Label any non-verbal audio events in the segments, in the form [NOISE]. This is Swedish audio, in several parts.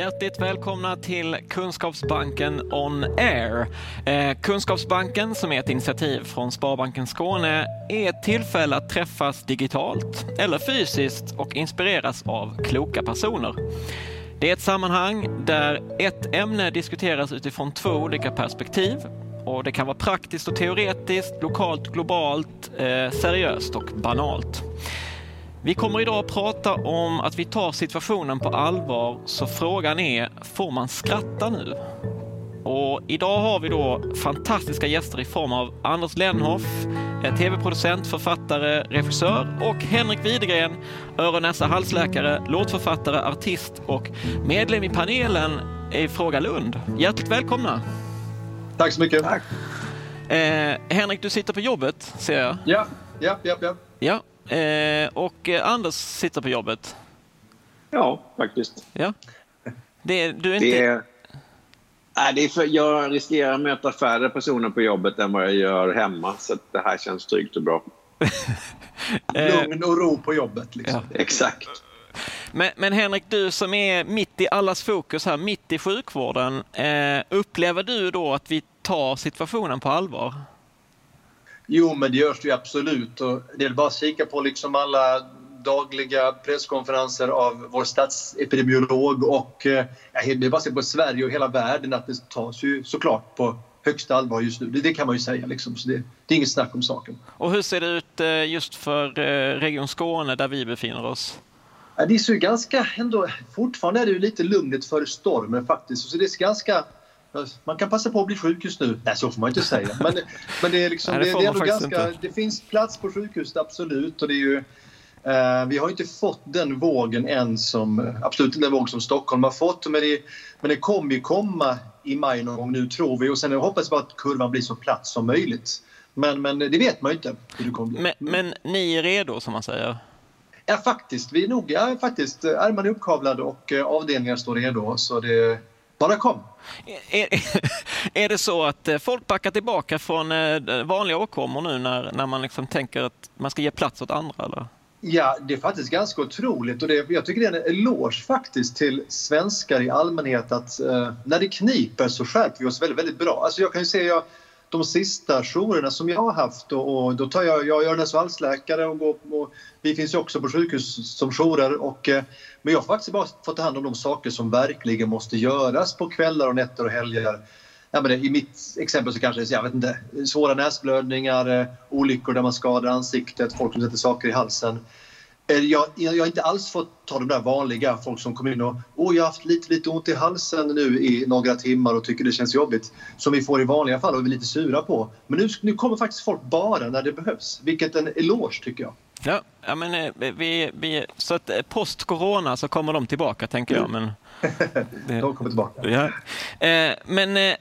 Hjärtligt välkomna till Kunskapsbanken On Air. Eh, Kunskapsbanken, som är ett initiativ från Sparbanken Skåne, är ett tillfälle att träffas digitalt eller fysiskt och inspireras av kloka personer. Det är ett sammanhang där ett ämne diskuteras utifrån två olika perspektiv och det kan vara praktiskt och teoretiskt, lokalt, globalt, eh, seriöst och banalt. Vi kommer idag att prata om att vi tar situationen på allvar, så frågan är, får man skratta nu? Och idag har vi då fantastiska gäster i form av Anders Lenhoff, eh, tv-producent, författare, regissör och Henrik Widegren, öron, näsa, halsläkare, låtförfattare, artist och medlem i panelen i Fråga Lund. Hjärtligt välkomna! Tack så mycket. Tack. Eh, Henrik, du sitter på jobbet ser jag. Ja, ja, ja. ja. Ja, eh, och eh, Anders sitter på jobbet. Ja, faktiskt. Ja. Det, du är inte... Det är, nej, det är för, jag riskerar att möta färre personer på jobbet än vad jag gör hemma. Så att det här känns tryggt och bra. [LAUGHS] Eh, Lugn och ro på jobbet. Liksom. Exakt. Men, men Henrik, du som är mitt i allas fokus här, mitt i sjukvården. Eh, upplever du då att vi tar situationen på allvar? Jo, men det görs det ju absolut. Och det är bara att kika på liksom alla dagliga presskonferenser av vår statsepidemiolog och eh, det är bara att se på Sverige och hela världen att det tas ju såklart på högsta allvar just nu. Det, det kan man ju säga. Liksom. Så det, det är inget snack om saken. Och hur ser det ut eh, just för eh, Region Skåne där vi befinner oss? Ja, det är ju ganska ändå, fortfarande är det ju lite lugnet före stormen faktiskt. Så det är ganska, man kan passa på att bli sjuk just nu. Nej, så får man inte säga. Men, men det, är liksom, [LAUGHS] Nej, det det, det är ganska, inte. det finns plats på sjukhuset absolut. Och det är ju, eh, vi har inte fått den vågen än som, absolut inte den våg som Stockholm har fått. Men det, men det kommer ju komma i maj någon gång nu tror vi. Och sen hoppas vi att kurvan blir så platt som möjligt. Men, men det vet man ju inte hur det kommer bli. Men, men ni är redo som man säger? Ja, faktiskt. Vi är nog, ja, faktiskt. Ärmarna är uppkavlade och eh, avdelningar står redo. Så det, bara kom. Är, [LAUGHS] är det så att eh, folk backar tillbaka från eh, vanliga åkommor nu när, när man liksom tänker att man ska ge plats åt andra? Eller? Ja, det är faktiskt ganska otroligt och det, jag tycker det är en eloge faktiskt till svenskar i allmänhet att eh, när det kniper så skärper vi oss väldigt, väldigt bra. Alltså jag kan ju säga jag, de sista jourerna som jag har haft och, och då tar jag, jag är öronens halsläkare. och, går, och vi finns ju också på sjukhus som jourer och eh, men jag har faktiskt bara fått ta hand om de saker som verkligen måste göras på kvällar och nätter och helger. Ja, men I mitt exempel så kanske det är jag vet inte, svåra näsblödningar, eh, olyckor där man skadar ansiktet, folk som sätter saker i halsen. Eh, jag, jag har inte alls fått ta de där vanliga, folk som kommer in och oh, jag har haft lite, lite ont i halsen nu i några timmar och tycker det känns jobbigt. Som vi får i vanliga fall och är lite sura på. Men nu, nu kommer faktiskt folk bara när det behövs, vilket är en eloge tycker jag. Ja, ja men eh, vi, vi, så att eh, post corona så kommer de tillbaka tänker jag. Men, [LAUGHS] de kommer tillbaka. Ja. Eh, men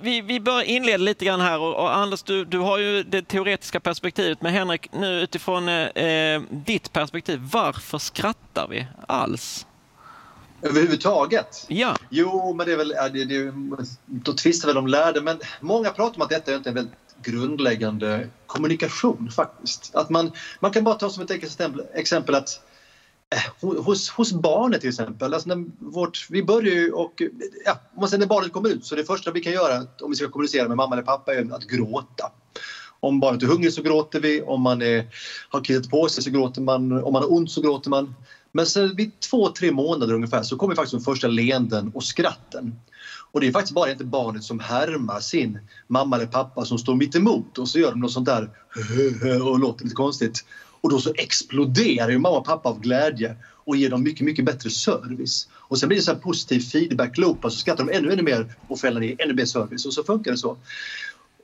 vi, vi bör inleda lite grann här och, Anders, du, du har ju det teoretiska perspektivet. Men Henrik, nu utifrån ditt perspektiv, varför skrattar vi alls? Överhuvudtaget? Ja. Jo, men det är väl, det, det, då tvistar väl de lärde, men många pratar om att detta är inte en väldigt grundläggande kommunikation faktiskt. Att man, man kan bara ta som ett exempel, exempel att eh, hos, hos barnet till exempel, alltså när vårt, vi börjar ju och, ja, om man säger när barnet kommer ut så det första vi kan göra om vi ska kommunicera med mamma eller pappa är att gråta. Om barnet är hungrigt så gråter vi, om man är, har kissat på sig så gråter man, om man har ont så gråter man. Men sen vid två, tre månader ungefär så kommer faktiskt de första leenden och skratten. Och det är faktiskt bara inte barnet som härmar sin mamma eller pappa som står mitt emot och så gör de något sånt där [LAUGHS] och låter lite konstigt. Och då så exploderar ju mamma och pappa av glädje och ger dem mycket, mycket bättre service. Och sen blir det så här positiv feedback loop, och så skrattar de ännu, ännu mer och fäller ner ännu mer service och så funkar det så.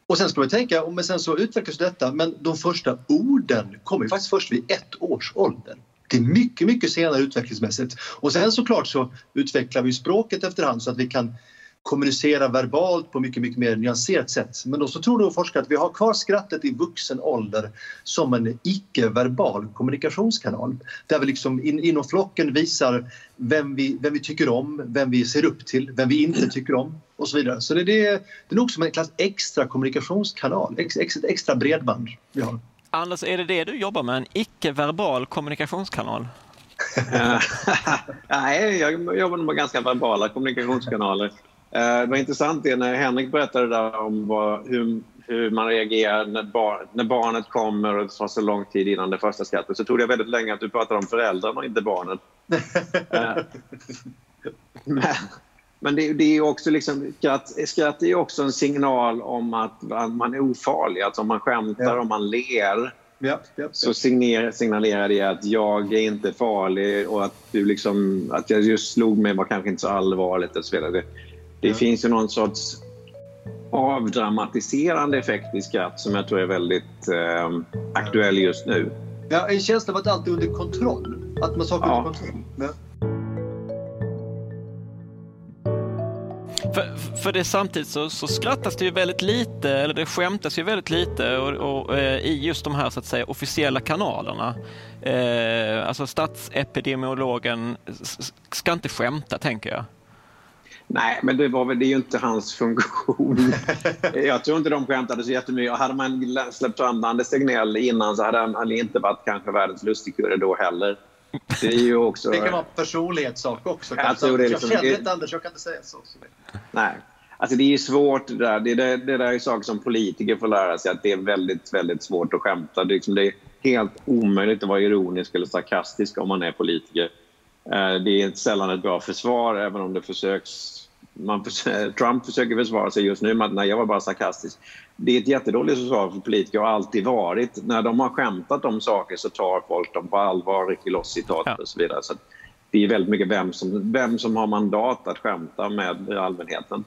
Och sen ska man tänka, men sen så utvecklas detta, men de första orden kommer ju faktiskt först vid ett års ålder. Det är mycket, mycket senare utvecklingsmässigt. Och sen såklart så utvecklar vi språket efterhand så att vi kan kommunicera verbalt på mycket, mycket mer nyanserat sätt. Men då så tror då forskare att vi har kvar skrattet i vuxen ålder som en icke-verbal kommunikationskanal. Där vi liksom in, inom flocken visar vem vi, vem vi tycker om, vem vi ser upp till, vem vi inte tycker om och så vidare. Så det, det, det är nog som en klass extra kommunikationskanal, ex, ex, ett extra bredband vi har. Anders, är det det du jobbar med? En icke-verbal kommunikationskanal? [LAUGHS] Nej, jag jobbar med ganska verbala kommunikationskanaler. Eh, det var intressant det när Henrik berättade där om vad, hur, hur man reagerar när, bar, när barnet kommer och det tar så lång tid innan det första skrattet. Så tog det väldigt länge att du pratade om föräldrarna och inte barnet. [LAUGHS] Eh, men men det, det är också liksom, skratt, skratt är också en signal om att man är ofarlig. Alltså om man skämtar, ja. om man ler Ja, ja, så signalerar det att jag är inte farlig och att, du liksom, att jag just slog mig var kanske inte så allvarligt. Och så vidare. Det, ja. finns ju någon sorts avdramatiserande effekt i skratt som jag tror är väldigt eh, aktuell just nu. Ja, en känsla av att allt är under kontroll. Att man saker ja. under kontroll. Ja. För, för det samtidigt så, så skrattas det ju väldigt lite, eller det skämtas ju väldigt lite och, och, eh, i just de här så att säga officiella kanalerna. Eh, alltså statsepidemiologen ska inte skämta, tänker jag. Nej, men det, var väl, det är ju inte hans funktion. [LAUGHS] jag tror inte de skämtade så jättemycket. Hade man släppt fram Anders Tegnell innan så hade han inte varit kanske världens lustigkurre då heller. Det, är ju också... det kan vara en personlighetssak också. Jag, tror det liksom, jag känner inte Anders, jag kan inte säga så. Nej. Alltså det är svårt det där. Det, det, det där är saker som politiker får lära sig att det är väldigt, väldigt svårt att skämta. Det är, liksom, det är helt omöjligt att vara ironisk eller sarkastisk om man är politiker. Eh, det är sällan ett bra försvar, även om det försöks man, [LAUGHS] Trump försöker försvara sig just nu med att jag var bara sarkastisk. Det är ett jättedåligt försvar för politiker och har alltid varit. När de har skämtat om saker så tar folk dem på allvar, rycker loss citat ja. och så vidare. Så det är väldigt mycket vem som, vem som har mandat att skämta med allmänheten.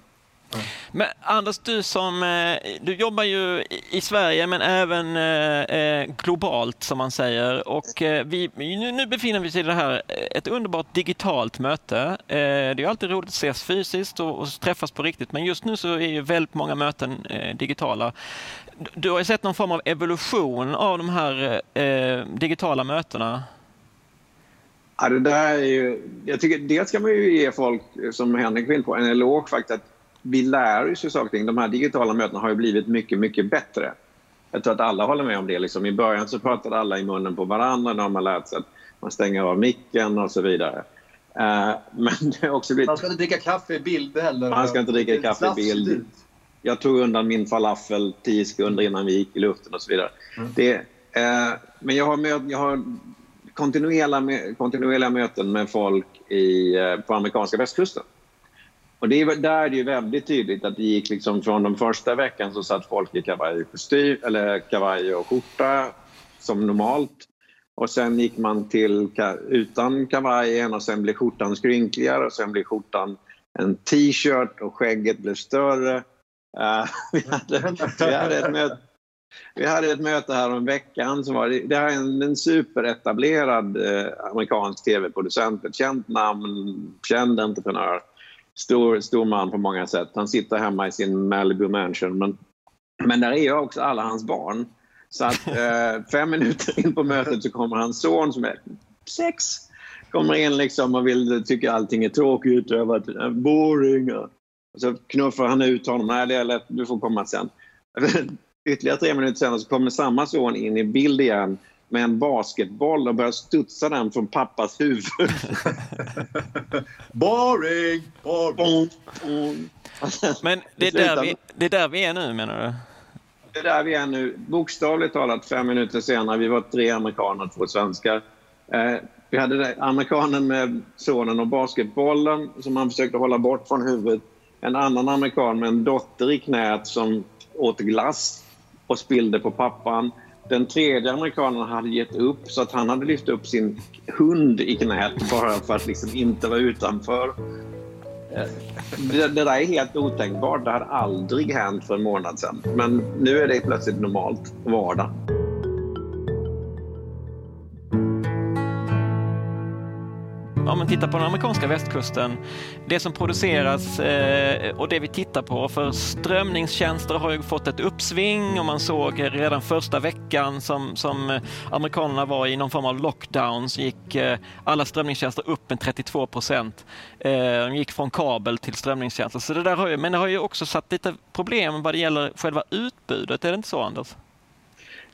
Men Anders, du som eh, du jobbar ju i Sverige men även eh, eh, globalt som man säger och vi, nu befinner vi oss i det här, ett underbart digitalt möte. Det är alltid roligt att ses fysiskt och träffas på riktigt men just nu så är ju väldigt många möten digitala. Du har ju sett någon form av evolution av de här digitala mötena. Ja, det där är ju, jag tycker dels ska man ju ge folk, som Henrik vill på, en eloge faktiskt att vi lär oss ju saker ting. De här digitala mötena har ju blivit mycket, mycket bättre. Jag tror att alla håller med om det. Liksom. I början så pratade alla i munnen på varandra. Nu har man lärt sig att man stänger av micken och så vidare. Uh, men det har också blivit... Man ska inte dricka kaffe i bild heller. Man ska inte dricka kaffe i bild. Jag tog undan min falafel tio sekunder innan vi gick i luften och så vidare. Mm. Det, uh, men jag har, möt, jag har kontinuerliga, kontinuerliga möten med folk i, uh, på amerikanska västkusten. Och det är, där är det ju väldigt tydligt att det gick liksom från den första veckan så satt folk i kavaj och kostym, eller kavaj och skjorta som normalt. Och sen gick man till utan kavajen och sen blev skjortan skrynkligare och sen blev skjortan en t-shirt och skägget blev större. Uh, [LAUGHS] vi, hade, vi, hade ett möte, Vi hade ett möte här om veckan. Som var, det här är en, en superetablerad eh, amerikansk tv-producent. Ett känt namn, känd entreprenör. Stor, stor man på många sätt. Han sitter hemma i sin Malibu mansion. Men, men där är också alla hans barn. Så att [LAUGHS] eh, fem minuter in på mötet så kommer hans son som är sex kommer in liksom och vill, tycker allting är tråkigt och boring. Och så knuffar han ut honom. Nej, det är lätt, du får komma sen. [LAUGHS] Ytterligare tre minuter senare så kommer samma son in i bild igen med en basketboll och börjar studsa den från pappas huvud. [LAUGHS] boring! boring. Men det är, där vi, det är där vi är nu menar du? Det är där vi är nu. Bokstavligt talat fem minuter senare. Vi var tre amerikaner och två svenskar. Eh, vi hade amerikanen med sonen och basketbollen som han försökte hålla bort från huvudet. En annan amerikan med en dotter i knät som åt glass och spillde på pappan. Den tredje amerikanen hade gett upp så att han hade lyft upp sin hund i knät bara för att liksom inte vara utanför. Eh, det, det där är helt otänkbart. Det hade aldrig hänt för en månad sedan. Men nu är det plötsligt normalt vardag. Om man tittar på den amerikanska västkusten, det som produceras eh, och det vi tittar på för strömningstjänster har ju fått ett uppsving och man såg redan första veckan som, som amerikanerna var i någon form av lockdown så gick eh, alla strömningstjänster upp med 32 procent. Eh, de gick från kabel till strömningstjänster. Så det där har ju, men det har ju också satt lite problem vad det gäller själva utbudet, är det inte så Anders?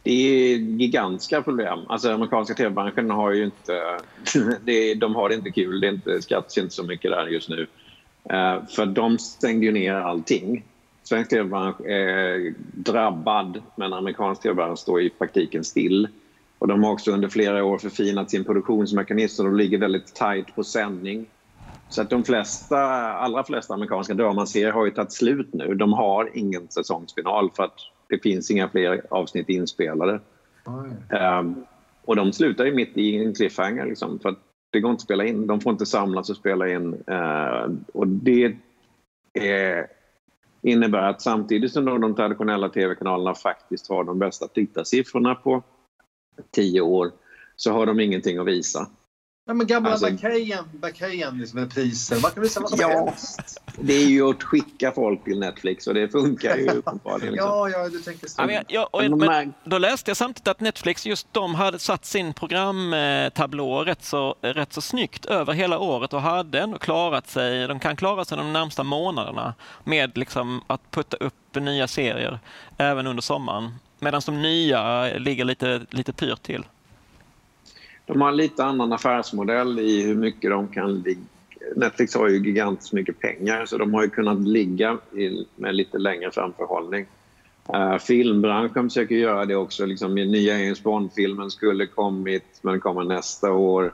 Det är gigantiska problem. Alltså amerikanska tv-branschen har ju inte... [LAUGHS] Det, de har det inte kul. Det är inte, skattas inte så mycket där just nu. Uh, för de stängde ju ner allting. Svensk tv-bransch är drabbad, men amerikansk tv-bransch står i praktiken still. Och de har också under flera år förfinat sin produktionsmekanism och de ligger väldigt tajt på sändning. Så att de flesta, allra flesta amerikanska dramanserier har ju tagit slut nu. De har ingen säsongsfinal för att det finns inga fler avsnitt inspelade. Um, och de slutar ju mitt i en cliffhanger liksom, för det går inte att spela in. De får inte samlas och spela in. Uh, och det är, innebär att samtidigt som de traditionella tv-kanalerna faktiskt har de bästa tittarsiffrorna på tio år så har de ingenting att visa. Ja, men gamla alltså, Bacayan liksom med priser. Man kan visa vad som ja, helst. Det är ju att skicka folk till Netflix och det funkar ju [LAUGHS] uppenbarligen. Liksom. Ja, ja, du tänker så. Ja, men, ja, och, men, då läste jag samtidigt att Netflix just de hade satt sin programtablå rätt så, rätt så snyggt över hela året och hade ändå klarat sig. De kan klara sig de närmsta månaderna med liksom att putta upp nya serier även under sommaren. Medan de nya ligger lite, lite pyrt till. De har en lite annan affärsmodell i hur mycket de kan ligga. Netflix har ju gigantiskt mycket pengar så de har ju kunnat ligga i, med lite längre framförhållning. Uh, filmbranschen försöker göra det också. Liksom, nya James Bond-filmen skulle kommit men kommer nästa år.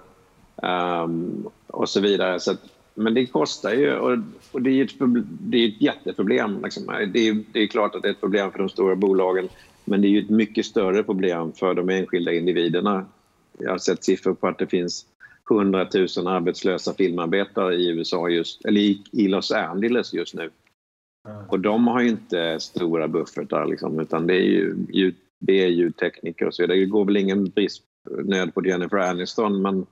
Um, och så vidare. Så att, men det kostar ju och, och det är ett, det är ett jätteproblem. Liksom. Eh, det, är, det är klart att det är ett problem för de stora bolagen men det är ju ett mycket större problem för de enskilda individerna jag har sett siffror på att det finns 100 000 arbetslösa filmarbetare i USA just, eller i, Los Angeles just nu. Och de har ju inte stora buffertar liksom, utan det är ju ljud, det är ljudtekniker och så vidare. Det går väl ingen brist nöd på Jennifer Aniston men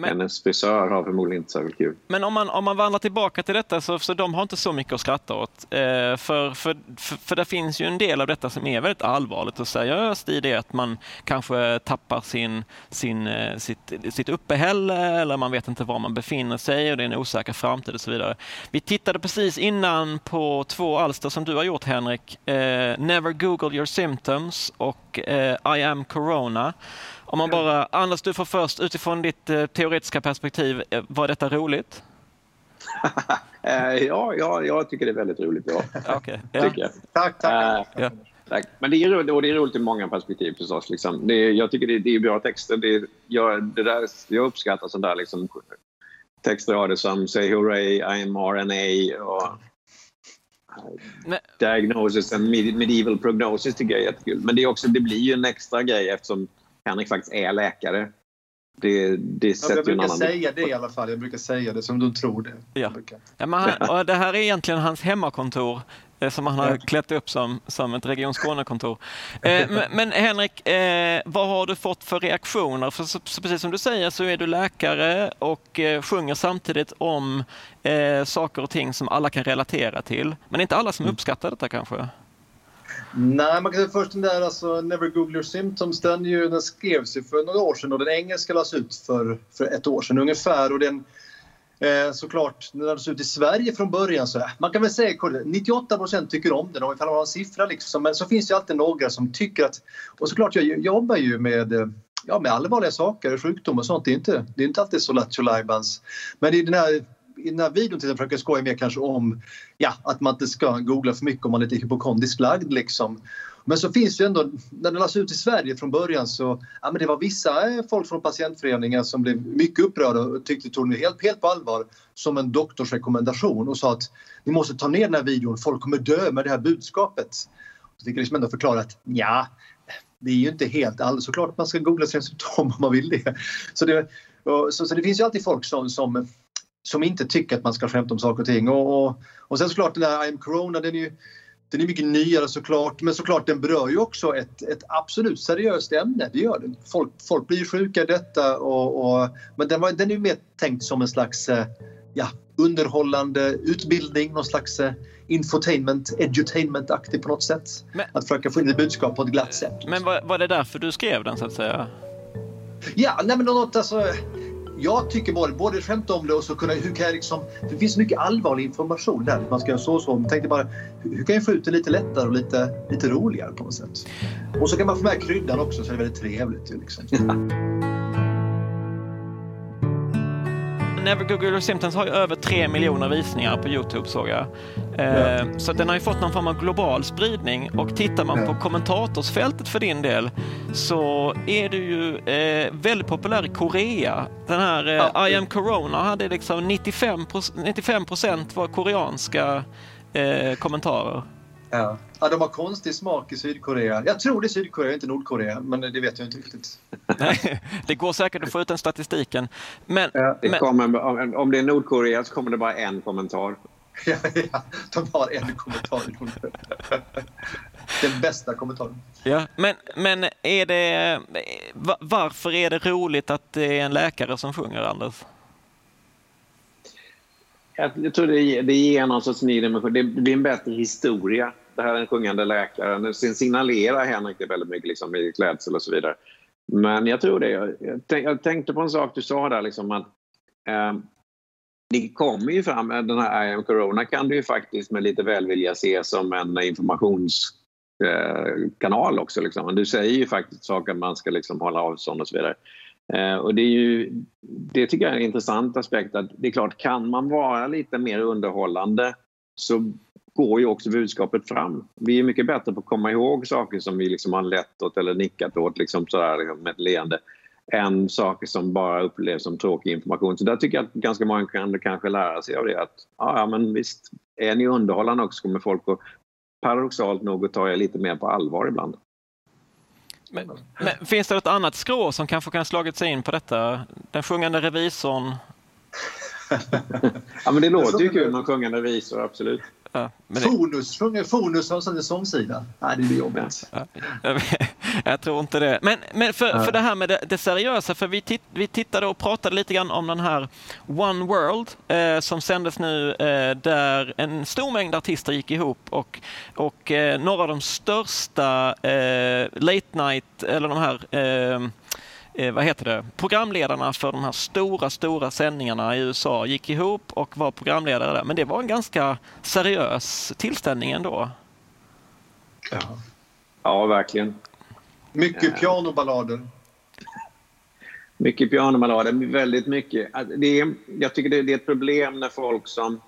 men, Hennes frisör har förmodligen inte särskilt kul. Men om man, om man vandrar tillbaka till detta så, så de har inte så mycket att skratta åt. Eh, för, för, för, för det finns ju en del av detta som är väldigt allvarligt och seriöst i det att man kanske tappar sin, sin, eh, sitt, sitt uppehälle eller man vet inte var man befinner sig och det är en osäker framtid och så vidare. Vi tittade precis innan på två alster som du har gjort Henrik. Eh, Never Google your symptoms och eh, I am corona. Om man bara, Anders du får först utifrån ditt eh, teoretiska perspektiv, eh, var detta roligt? [LAUGHS] Eh, ja, ja, jag tycker det är väldigt roligt. Ja. Okay, [LAUGHS] ja. Tack, tack. ja. tack. Men det är, roligt, och det är roligt i många perspektiv förstås. Liksom. Det är, jag tycker det är, det är bra texter. Det är, jag, det där, jag uppskattar sånt där liksom, textrader som Say Hooray, I'm RNA och Men... Diagnosis and Medieval Prognosis tycker jag är jättekul. Men det, är också, det blir ju en extra grej eftersom Henrik faktiskt är läkare. det, det sätter jag ju en brukar säga det i alla fall. Jag brukar säga det som de tror det. Ja. Ja, men han, [LAUGHS] och det här är egentligen hans hemmakontor eh, som han har klätt upp som, som ett Region Skåne-kontor. Eh, [LAUGHS] men, men Henrik, eh, vad har du fått för reaktioner? För så, så precis som du säger så är du läkare och eh, sjunger samtidigt om saker och ting som alla kan relatera till. Men inte alla som uppskattar detta kanske? Nej, man kan säga först den där alltså, Never Google Your Symptoms. Den, ju, den skrevs ju för några år sedan och den engelska lades ut för, för ett år sedan ungefär. Och den, eh, såklart, den lades ut i Sverige från början. Så, eh, man kan väl säga att 98% tycker om den, om man har en siffra. Liksom. Men så finns det alltid några som tycker att... Och såklart, jag, jag jobbar ju med ja, med allvarliga saker, sjukdom och sånt. Det är inte, det är inte alltid så lattjo Men i den här i den här videon till försöker jag skoja mer kanske om ja, att man inte ska googla för mycket om man är lite hypokondriskt lagd. Liksom. Men så finns det ju ändå, när det lades ut i Sverige från början så ja, men det var vissa eh, folk från patientföreningar som blev mycket upprörda och tyckte tog det helt, helt på allvar som en doktorsrekommendation och sa att ni måste ta ner den här videon, folk kommer dö med det här budskapet. Så fick jag liksom ändå förklara att ja, det är ju inte helt alldeles såklart att man ska googla sina symptom om man vill det. Så det, så, så det finns ju alltid folk som, som som inte tycker att man ska skämta om saker och ting. Och, och, och sen såklart den där I am corona, den är ju den är mycket nyare såklart, men såklart den berör ju också ett, ett absolut seriöst ämne. Det gör den. Folk, folk blir sjuka i detta och, och, men den, var, den är ju mer tänkt som en slags eh, ja, underhållande utbildning, någon slags eh, infotainment, edutainment-aktig på något sätt. Men, att försöka få in ett budskap på ett glatt sätt. Men var, var det därför du skrev den så att säga? Ja, nej men något alltså jag tycker både, både skämta om det och så kunna, hur kan jag liksom, det finns mycket allvarlig information där. Man ska göra så och så. Men tänkte bara, hur kan jag få ut det lite lättare och lite, lite roligare på något sätt? Och så kan man få med kryddan också så det är väldigt trevligt. Liksom. [LAUGHS] Never Google Symptoms har ju över tre miljoner visningar på Youtube såg jag. Eh, Så den har ju fått någon form av global spridning och tittar man på kommentatorsfältet för din del så är du ju eh, väldigt populär i Korea. Den här eh, ja. I am corona hade liksom 95 procent var koreanska eh, kommentarer. Ja. ja, de har konstig smak i Sydkorea. Jag tror det är Sydkorea, inte Nordkorea, men det vet jag inte riktigt. [LAUGHS] Nej, det går säkert att få ut den statistiken. Men, ja. det kommer, om det är Nordkorea så kommer det bara en kommentar. [LAUGHS] ja, ja, de har en kommentar. [LAUGHS] Den bästa kommentaren. Ja, men, men är det, varför är det roligt att det är en läkare som sjunger, Anders? Jag tror det, ger, det ger någon sorts ny dimension. Det blir en bättre historia. Det här är en sjungande läkare. Sen signalerar Henrik det väldigt mycket liksom, i klädsel och så vidare. Men jag tror det. Jag, tänk, jag tänkte på en sak du sa där, liksom att eh, det kommer ju fram, eh, den här I am corona kan du ju faktiskt med lite välvilja se som en informationskanal eh, också. Liksom. Du säger ju faktiskt saker man ska liksom hålla avstånd och så vidare. Eh, och det, är ju, det tycker jag är en intressant aspekt. att Det är klart, kan man vara lite mer underhållande så går ju också budskapet fram. Vi är mycket bättre på att komma ihåg saker som vi liksom har lett åt eller nickat åt liksom sådär, liksom med ett leende än saker som bara upplevs som tråkig information. Så där tycker jag att ganska många kan kanske lära sig av det. Att, ja, men visst, är ni underhållande också kommer folk att paradoxalt nog att ta er lite mer på allvar ibland. Men, men, finns det något annat skrå som kanske kan slagit sig in på detta? Den sjungande revisorn? [LAUGHS] ja, men det låter ju kul med en sjungande revisor, absolut. Ja, Fonus, det... Fonus har en sångsida. Nej, det blir jobbigt. Ja, [LAUGHS] jag tror inte det. Men, men för, för det här med det, det seriösa, för vi, titt, vi tittade och pratade lite grann om den här One World eh, som sändes nu eh, där en stor mängd artister gick ihop och, och eh, några av de största eh, late night, eller de här eh, eh, vad heter det, programledarna för de här stora, stora sändningarna i USA gick ihop och var programledare där. Men det var en ganska seriös tillställning ändå. Ja, ja verkligen. Mycket pianoballader. Mycket pianoballader, väldigt mycket. Alltså, det är, jag tycker det är ett problem när folk som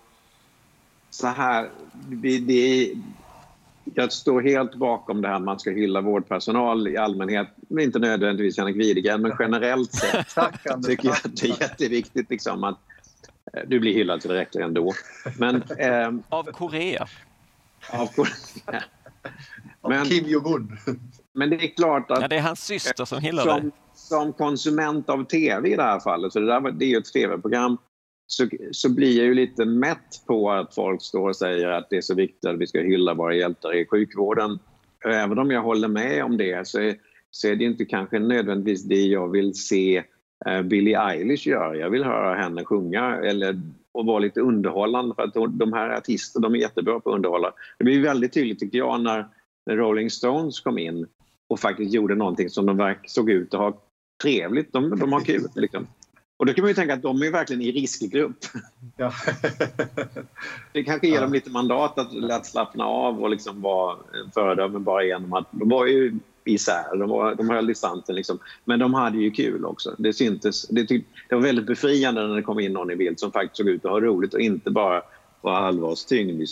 så här, det, det, jag står helt bakom det här man ska hylla vårdpersonal i allmänhet, men inte nödvändigtvis Henrik Widegren, men generellt sett [LAUGHS] tycker jag att det är jätteviktigt liksom att eh, du blir hyllad så det räcker ändå. Men, eh, av Korea? Av Korea. [LAUGHS] Men, Kim Jong-Un. men det är klart att... Ja, det är hans syster som gillar som, det. Som konsument av tv i det här fallet, för det, där, det är ju ett tv-program, så, så blir jag ju lite mätt på att folk står och säger att det är så viktigt att vi ska hylla våra hjältar i sjukvården. Även om jag håller med om det så är, så är det inte kanske nödvändigtvis det jag vill se eh, Billie Eilish göra. Jag vill höra henne sjunga eller, och vara lite underhållande för att de här artisterna de är jättebra på att underhålla. Det blir väldigt tydligt tycker jag när, när Rolling Stones kom in och faktiskt gjorde någonting som de såg ut att ha trevligt. De, de har kul. Liksom. Och då kan man ju tänka att de är verkligen i riskgrupp. Ja. [LAUGHS] det kanske ger ja. dem lite mandat att lätt slappna av och liksom vara föredöme bara genom att de var ju isär, de, var, de höll distansen liksom. Men de hade ju kul också. Det syntes. Det, tyck, det var väldigt befriande när det kom in någon i bild som faktiskt såg ut att ha roligt och inte bara var allvarstyngd.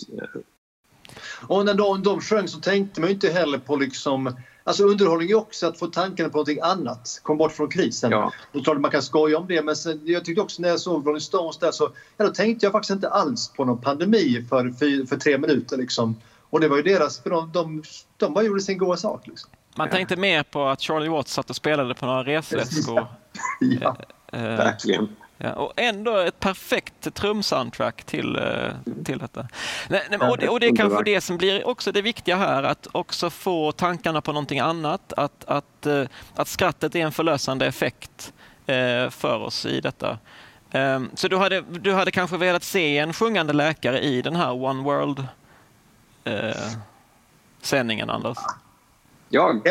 Och när de, de sjöng så tänkte man ju inte heller på liksom Alltså underhållning är också att få tankarna på någonting annat. Kom bort från krisen. Ja. Och klart man kan skoja om det men sen, jag tyckte också när jag såg Rolling Stones där så ja, då tänkte jag faktiskt inte alls på någon pandemi för, för, för tre minuter liksom. Och det var ju deras, för de, de, de bara gjorde sin goda sak. Liksom. Man tänkte mer på att Charlie Watts satt och spelade på några resväskor. [LAUGHS] ja, eh, verkligen. Ja, och ändå ett perfekt trumsoundtrack till, eh, till detta. Nej, nej, och, det, och det är kanske det som blir också det viktiga här, att också få tankarna på någonting annat. Att, att, eh, att skrattet är en förlösande effekt eh, för oss i detta. Ehm, så du hade, du hade kanske velat se en sjungande läkare i den här One World-sändningen, Anders? Jag?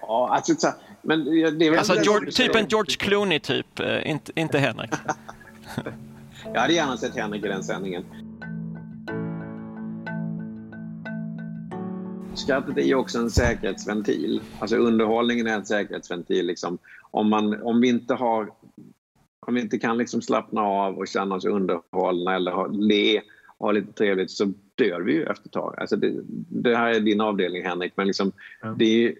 Ja, alltså, men det är alltså George, typ en George Clooney-typ, eh, inte, inte Henrik. [LAUGHS] jag hade gärna sett Henrik i den sändningen. Skrattet är ju också en säkerhetsventil. Alltså underhållningen är en säkerhetsventil. Liksom. Om, man, om vi inte har om vi inte kan liksom slappna av och känna oss underhållna eller ha, le och ha lite trevligt så dör vi ju efter ett tag. Alltså det, det här är din avdelning Henrik men liksom, ja. det är,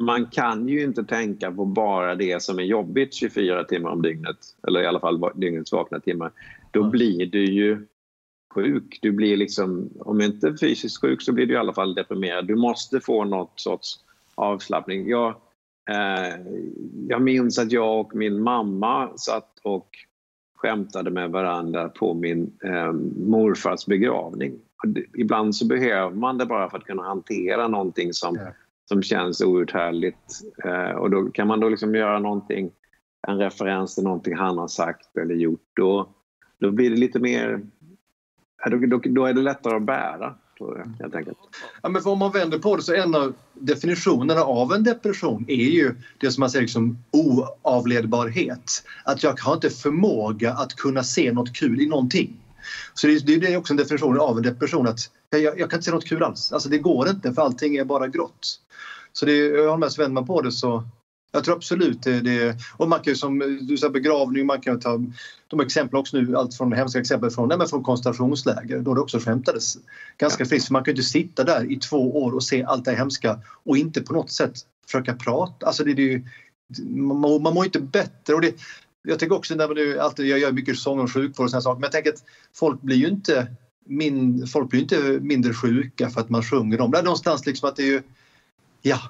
man kan ju inte tänka på bara det som är jobbigt 24 timmar om dygnet, eller i alla fall dygnets vakna timmar. Då mm. blir du ju sjuk. Du blir liksom, om inte fysiskt sjuk så blir du i alla fall deprimerad. Du måste få något sorts avslappning. Jag, eh, jag minns att jag och min mamma satt och skämtade med varandra på min eh, morfars begravning. Ibland så behöver man det bara för att kunna hantera någonting som ja som känns outhärdligt. Eh, och då kan man då liksom göra någonting, en referens till någonting han har sagt eller gjort. Då, då blir det lite mer... Då, då, då är det lättare att bära. Jag, helt Ja, men om man vänder på det så en av definitionerna av en depression är ju det som man säger liksom oavledbarhet. Att jag har inte förmåga att kunna se något kul i någonting. Så det, det är också en definition av en depression att jag, jag kan inte se något kul alls. Alltså det går inte för allting är bara grått. Så det, jag håller med, vänder man på det så jag tror absolut det, det och man kan ju som du sa begravning, man kan ta de exempel också nu, allt från hemska exempel från, nej, från koncentrationsläger då det också skämtades ganska friskt. Man kan ju inte sitta där i två år och se allt det hemska och inte på något sätt försöka prata. Alltså det, det, man, man mår inte bättre och det, jag tänker också när man nu alltid, jag gör mycket sång och sjukvård och sådana saker men jag tänker att folk blir ju inte min, folk blir inte mindre sjuka för att man sjunger dem. Det är någonstans liksom att det är ju Ja.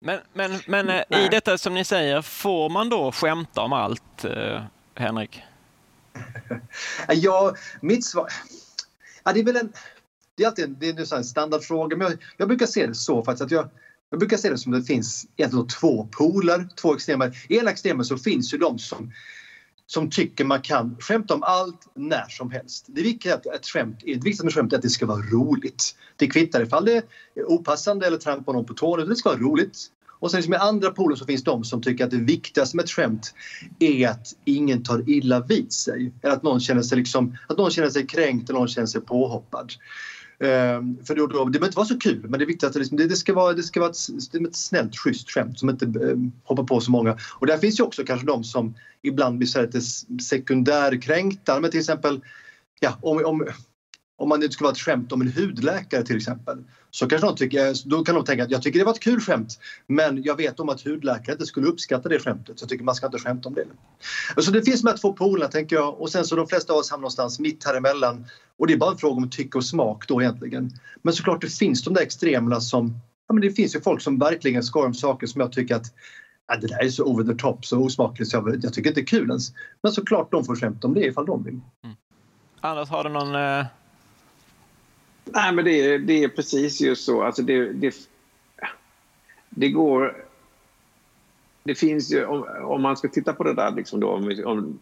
Men, men, men eh, i detta som ni säger, får man då skämta om allt, eh, Henrik? [LAUGHS] ja, mitt svar... Ja, det är väl en... Det är alltid en, det är en standardfråga, men jag, jag, brukar se det så faktiskt att jag, jag brukar se det som att det finns egentligen två poler, två extremer. I ena extremen så finns ju de som som tycker man kan skämta om allt när som helst. Det viktiga är ett skämt, det viktiga med skämt är att det ska vara roligt. Det kvittar ifall det är opassande eller trampar någon på tårna, det ska vara roligt. Och sen liksom i andra polen så finns de som tycker att det viktigaste med ett skämt är att ingen tar illa vid sig. Eller att någon känner sig, liksom, att någon känner sig kränkt eller någon känner sig påhoppad. Um, för då, då, det behöver inte vara så kul men det viktigaste liksom, det, det ska vara, det ska vara ett, ett snällt, schysst skämt som inte um, hoppar på så många. Och där finns ju också kanske de som ibland blir så lite sekundärkränkta. Men till exempel, ja, om, om, om man, det skulle vara ett skämt om en hudläkare till exempel. Så kanske de tycker, då kan de tänka att jag tycker det var ett kul skämt men jag vet om att hudläkare inte skulle uppskatta det skämtet så jag tycker man ska inte skämta om det. Så det finns de här två polerna tänker jag och sen så de flesta av oss hamnar någonstans mitt här emellan och det är bara en fråga om tycke och smak då egentligen. Men såklart det finns de där extremerna som ja, men det finns ju folk som verkligen skojar om saker som jag tycker att ja, det där är så over the top, så osmakligt så jag, jag tycker inte det är kul ens. Men såklart de får skämta om det ifall de vill. Mm. Anders, har du någon... Eh... Nej, men det är, det är precis just så. Alltså det, det, det går... Det finns ju, om, om, man ska titta på det där liksom då, om, om,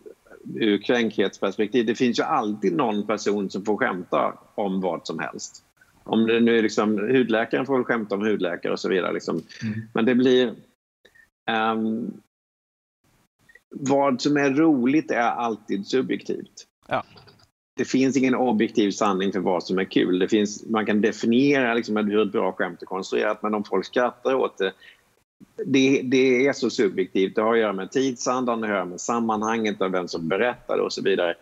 ur kränkhetsperspektiv, det finns ju alltid någon person som får skämta om vad som helst. Om det nu är liksom, hudläkaren får skämta om hudläkare och så vidare. Liksom. Mm. Men det blir... Um, vad som är roligt är alltid subjektivt. Ja. Det finns ingen objektiv sanning för vad som är kul. Det finns, man kan definiera liksom hur ett bra skämt är konstruerat men om folk skrattar åt det det, det är så subjektivt. Det har att göra med tidsandan, det har att göra med sammanhanget av vem som berättar och så vidare.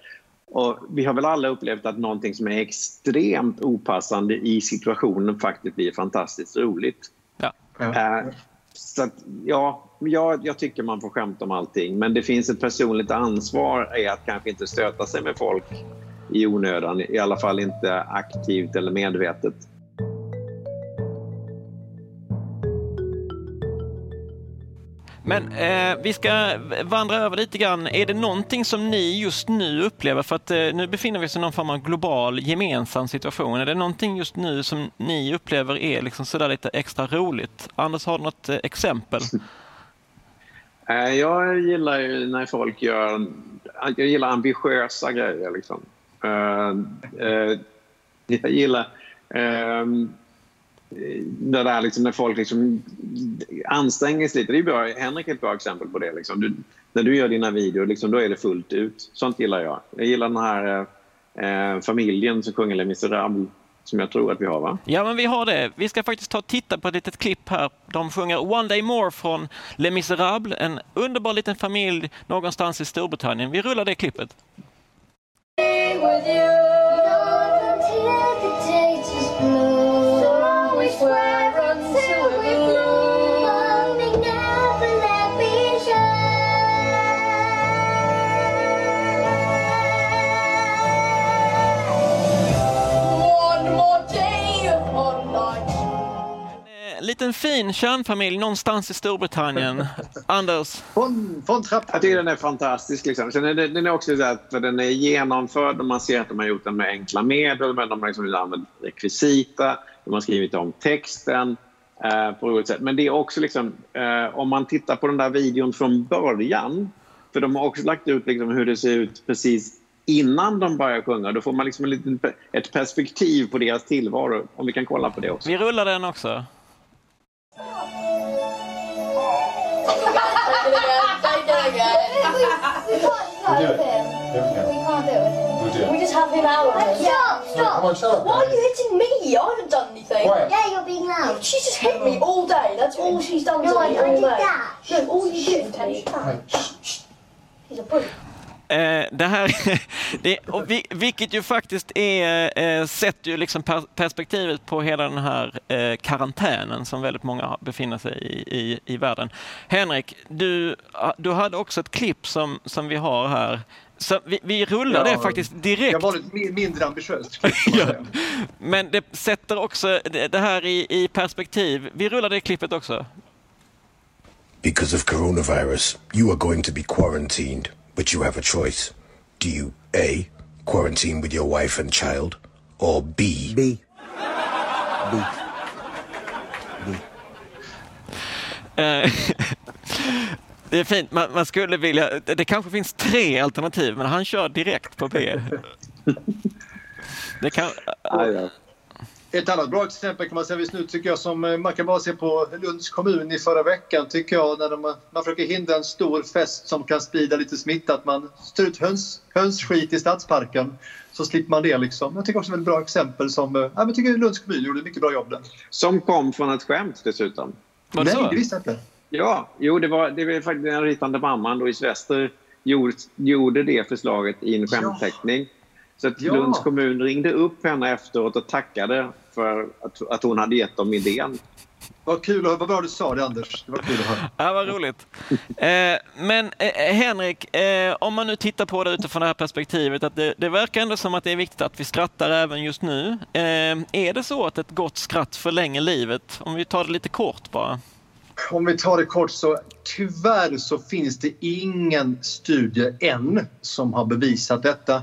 Och vi har väl alla upplevt att någonting som är extremt opassande i situationen faktiskt blir fantastiskt roligt. Ja. Äh, så att, ja, jag, jag tycker man får skämta om allting men det finns ett personligt ansvar i att kanske inte stöta sig med folk i onödan, i alla fall inte aktivt eller medvetet. Men eh, vi ska vandra över lite grann. Är det någonting som ni just nu upplever? För att eh, nu befinner vi oss i någon form av global gemensam situation. Är det någonting just nu som ni upplever är liksom sådär lite extra roligt? Anders, har du något eh, exempel? [LAUGHS] Eh, jag gillar ju när folk gör... Jag gillar ambitiösa grejer. Liksom. Eh, eh, jag gillar ehm, det där liksom när folk liksom anstränger sig lite. Det är bra. Henrik är ett bra exempel på det. Liksom. Du, när du gör dina videor, liksom, då är det fullt ut. Sånt gillar jag. Jag gillar den här eh, familjen som sjunger Les Misérables som jag tror att vi har va? Ja men vi har det. Vi ska faktiskt ta och titta på ett litet klipp här. De sjunger One Day More från Les Misérables. En underbar liten familj någonstans i Storbritannien. Vi rullar det klippet. with you. You know, the day just blue. So we swear. Liten fin kärnfamilj någonstans i Storbritannien. [LAUGHS] Anders? Från, från Jag tycker den är fantastisk. Liksom. Sen är det, den är också så att den är genomförd och man ser att de har gjort den med enkla medel. Men de har liksom använt rekvisita, de har skrivit om texten eh, på roligt sätt. Men det är också liksom, eh, om man tittar på den där videon från början för de har också lagt ut liksom hur det ser ut precis innan de börjar sjunga. Då får man liksom liten, ett perspektiv på deras tillvaro. Om vi kan kolla på det också. Vi rullar den också. We do it. Yeah, we can't do it. We do it. We just have him out. Hey, stop, stop. Come on, shut up. Why are you hitting me? I haven't done anything. Quiet. Yeah, you're being loud. She's just hit me all day. That's all she's done no, to me all day. That. No, all you did, Teddy. Shh. He's a bully. Eh, det här, [LAUGHS] det, och vi, vilket ju faktiskt är, eh, sätter ju liksom per, perspektivet på hela den här eh, karantänen som väldigt många befinner sig i, i, i världen. Henrik, du, du hade också ett klipp som, som vi har här. Så vi, vi rullar ja, det faktiskt direkt. Jag var lite mindre ambitiöst. [LAUGHS] ja. Men det sätter också det här i, i perspektiv. Vi rullar det klippet också. Because of coronavirus, you are going to be quarantined. But you have a choice. Do you A. Quarantine with your wife and child? Or B. B. B. B. Eh, [LAUGHS] det är fint, man, man, skulle vilja... Det kanske finns tre alternativ, men han kör direkt på B. [LAUGHS] Det kan... Ett annat bra exempel kan man säga just nu tycker jag som eh, man kan bara se på Lunds kommun i förra veckan tycker jag när de, man försöker hindra en stor fest som kan sprida lite smitta att man strör ut höns, hönsskit i stadsparken så slipper man det liksom. Jag tycker också det är ett bra exempel som, eh, jag tycker Lunds kommun gjorde mycket bra jobb där. Som kom från ett skämt dessutom. Var det Nej, det visste jag inte. Ja, jo det var, det var faktiskt den ritande mamman Louise Wester gjorde, gjorde det förslaget i en skämtteckning. Ja. Så att ja. Lunds kommun ringde upp henne efteråt och tackade för att, att hon hade gett dem idén. Vad kul vad bra du sa det Anders. Det var kul att höra. Ja, vad roligt. Eh, men eh, Henrik, eh, om man nu tittar på det utifrån det här perspektivet, att det, det, verkar ändå som att det är viktigt att vi skrattar även just nu. Eh, är det så att ett gott skratt förlänger livet? Om vi tar det lite kort bara. Om vi tar det kort så tyvärr så finns det ingen studie än som har bevisat detta.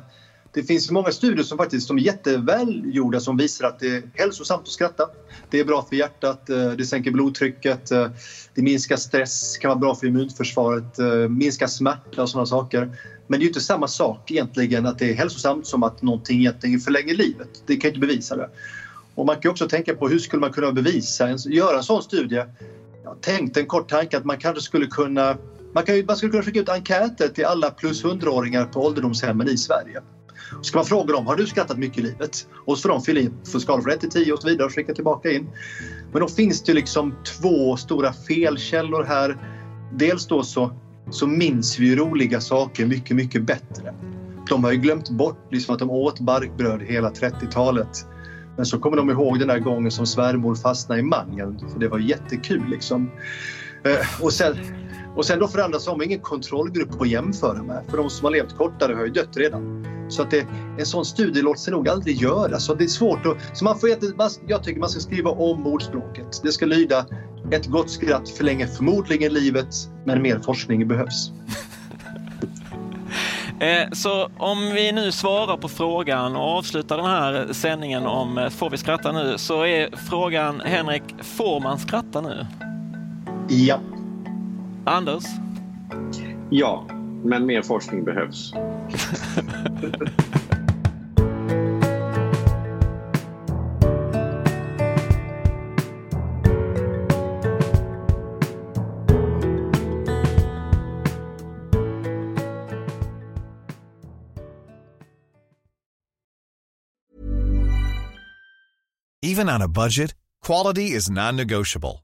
Det finns många studier som faktiskt som är jättevälgjorda som visar att det är hälsosamt att skratta. Det är bra för hjärtat, eh, det sänker blodtrycket, eh, det minskar stress, kan vara bra för immunförsvaret, eh, minskar smärta och sådana saker. Men det är ju inte samma sak egentligen att det är hälsosamt som att någonting egentligen förlänger livet. Det kan ju inte bevisa det. Och man kan också tänka på hur skulle man kunna bevisa, göra en sån studie? Jag tänkte en kort tanke att man kanske skulle kunna man, kan, man skulle kunna skicka ut enkäter till alla plus 100-åringar på ålderdomshemmen i Sverige. Ska man fråga dem, har du skrattat mycket i livet? Och så får de fylla i för från 1 till 10 och så vidare och skicka tillbaka in. Men då finns det liksom två stora felkällor här. Dels då så, så minns vi roliga saker mycket, mycket bättre. De har ju glömt bort liksom att de åt barkbröd hela 30-talet. Men så kommer de ihåg den där gången som svärmor fastnade i mangen. För det var jättekul liksom. Eh, och sen, och sen då för andra så har man ingen kontrollgrupp att jämföra med. För de som har levt kortare har ju dött redan. Så att det, en sån studie låter sig nog aldrig göra. Så det är svårt att, så man får, jag tycker man ska skriva om ordspråket. Det ska lyda ett gott skratt förlänger förmodligen livet, men mer forskning behövs. [LAUGHS] Eh, så om vi nu svarar på frågan och avslutar den här sändningen om eh, får vi skratta nu så är frågan Henrik, får man skratta nu? Ja. Anders? Ja, men mer forskning behövs. Even on a budget, quality is non-negotiable.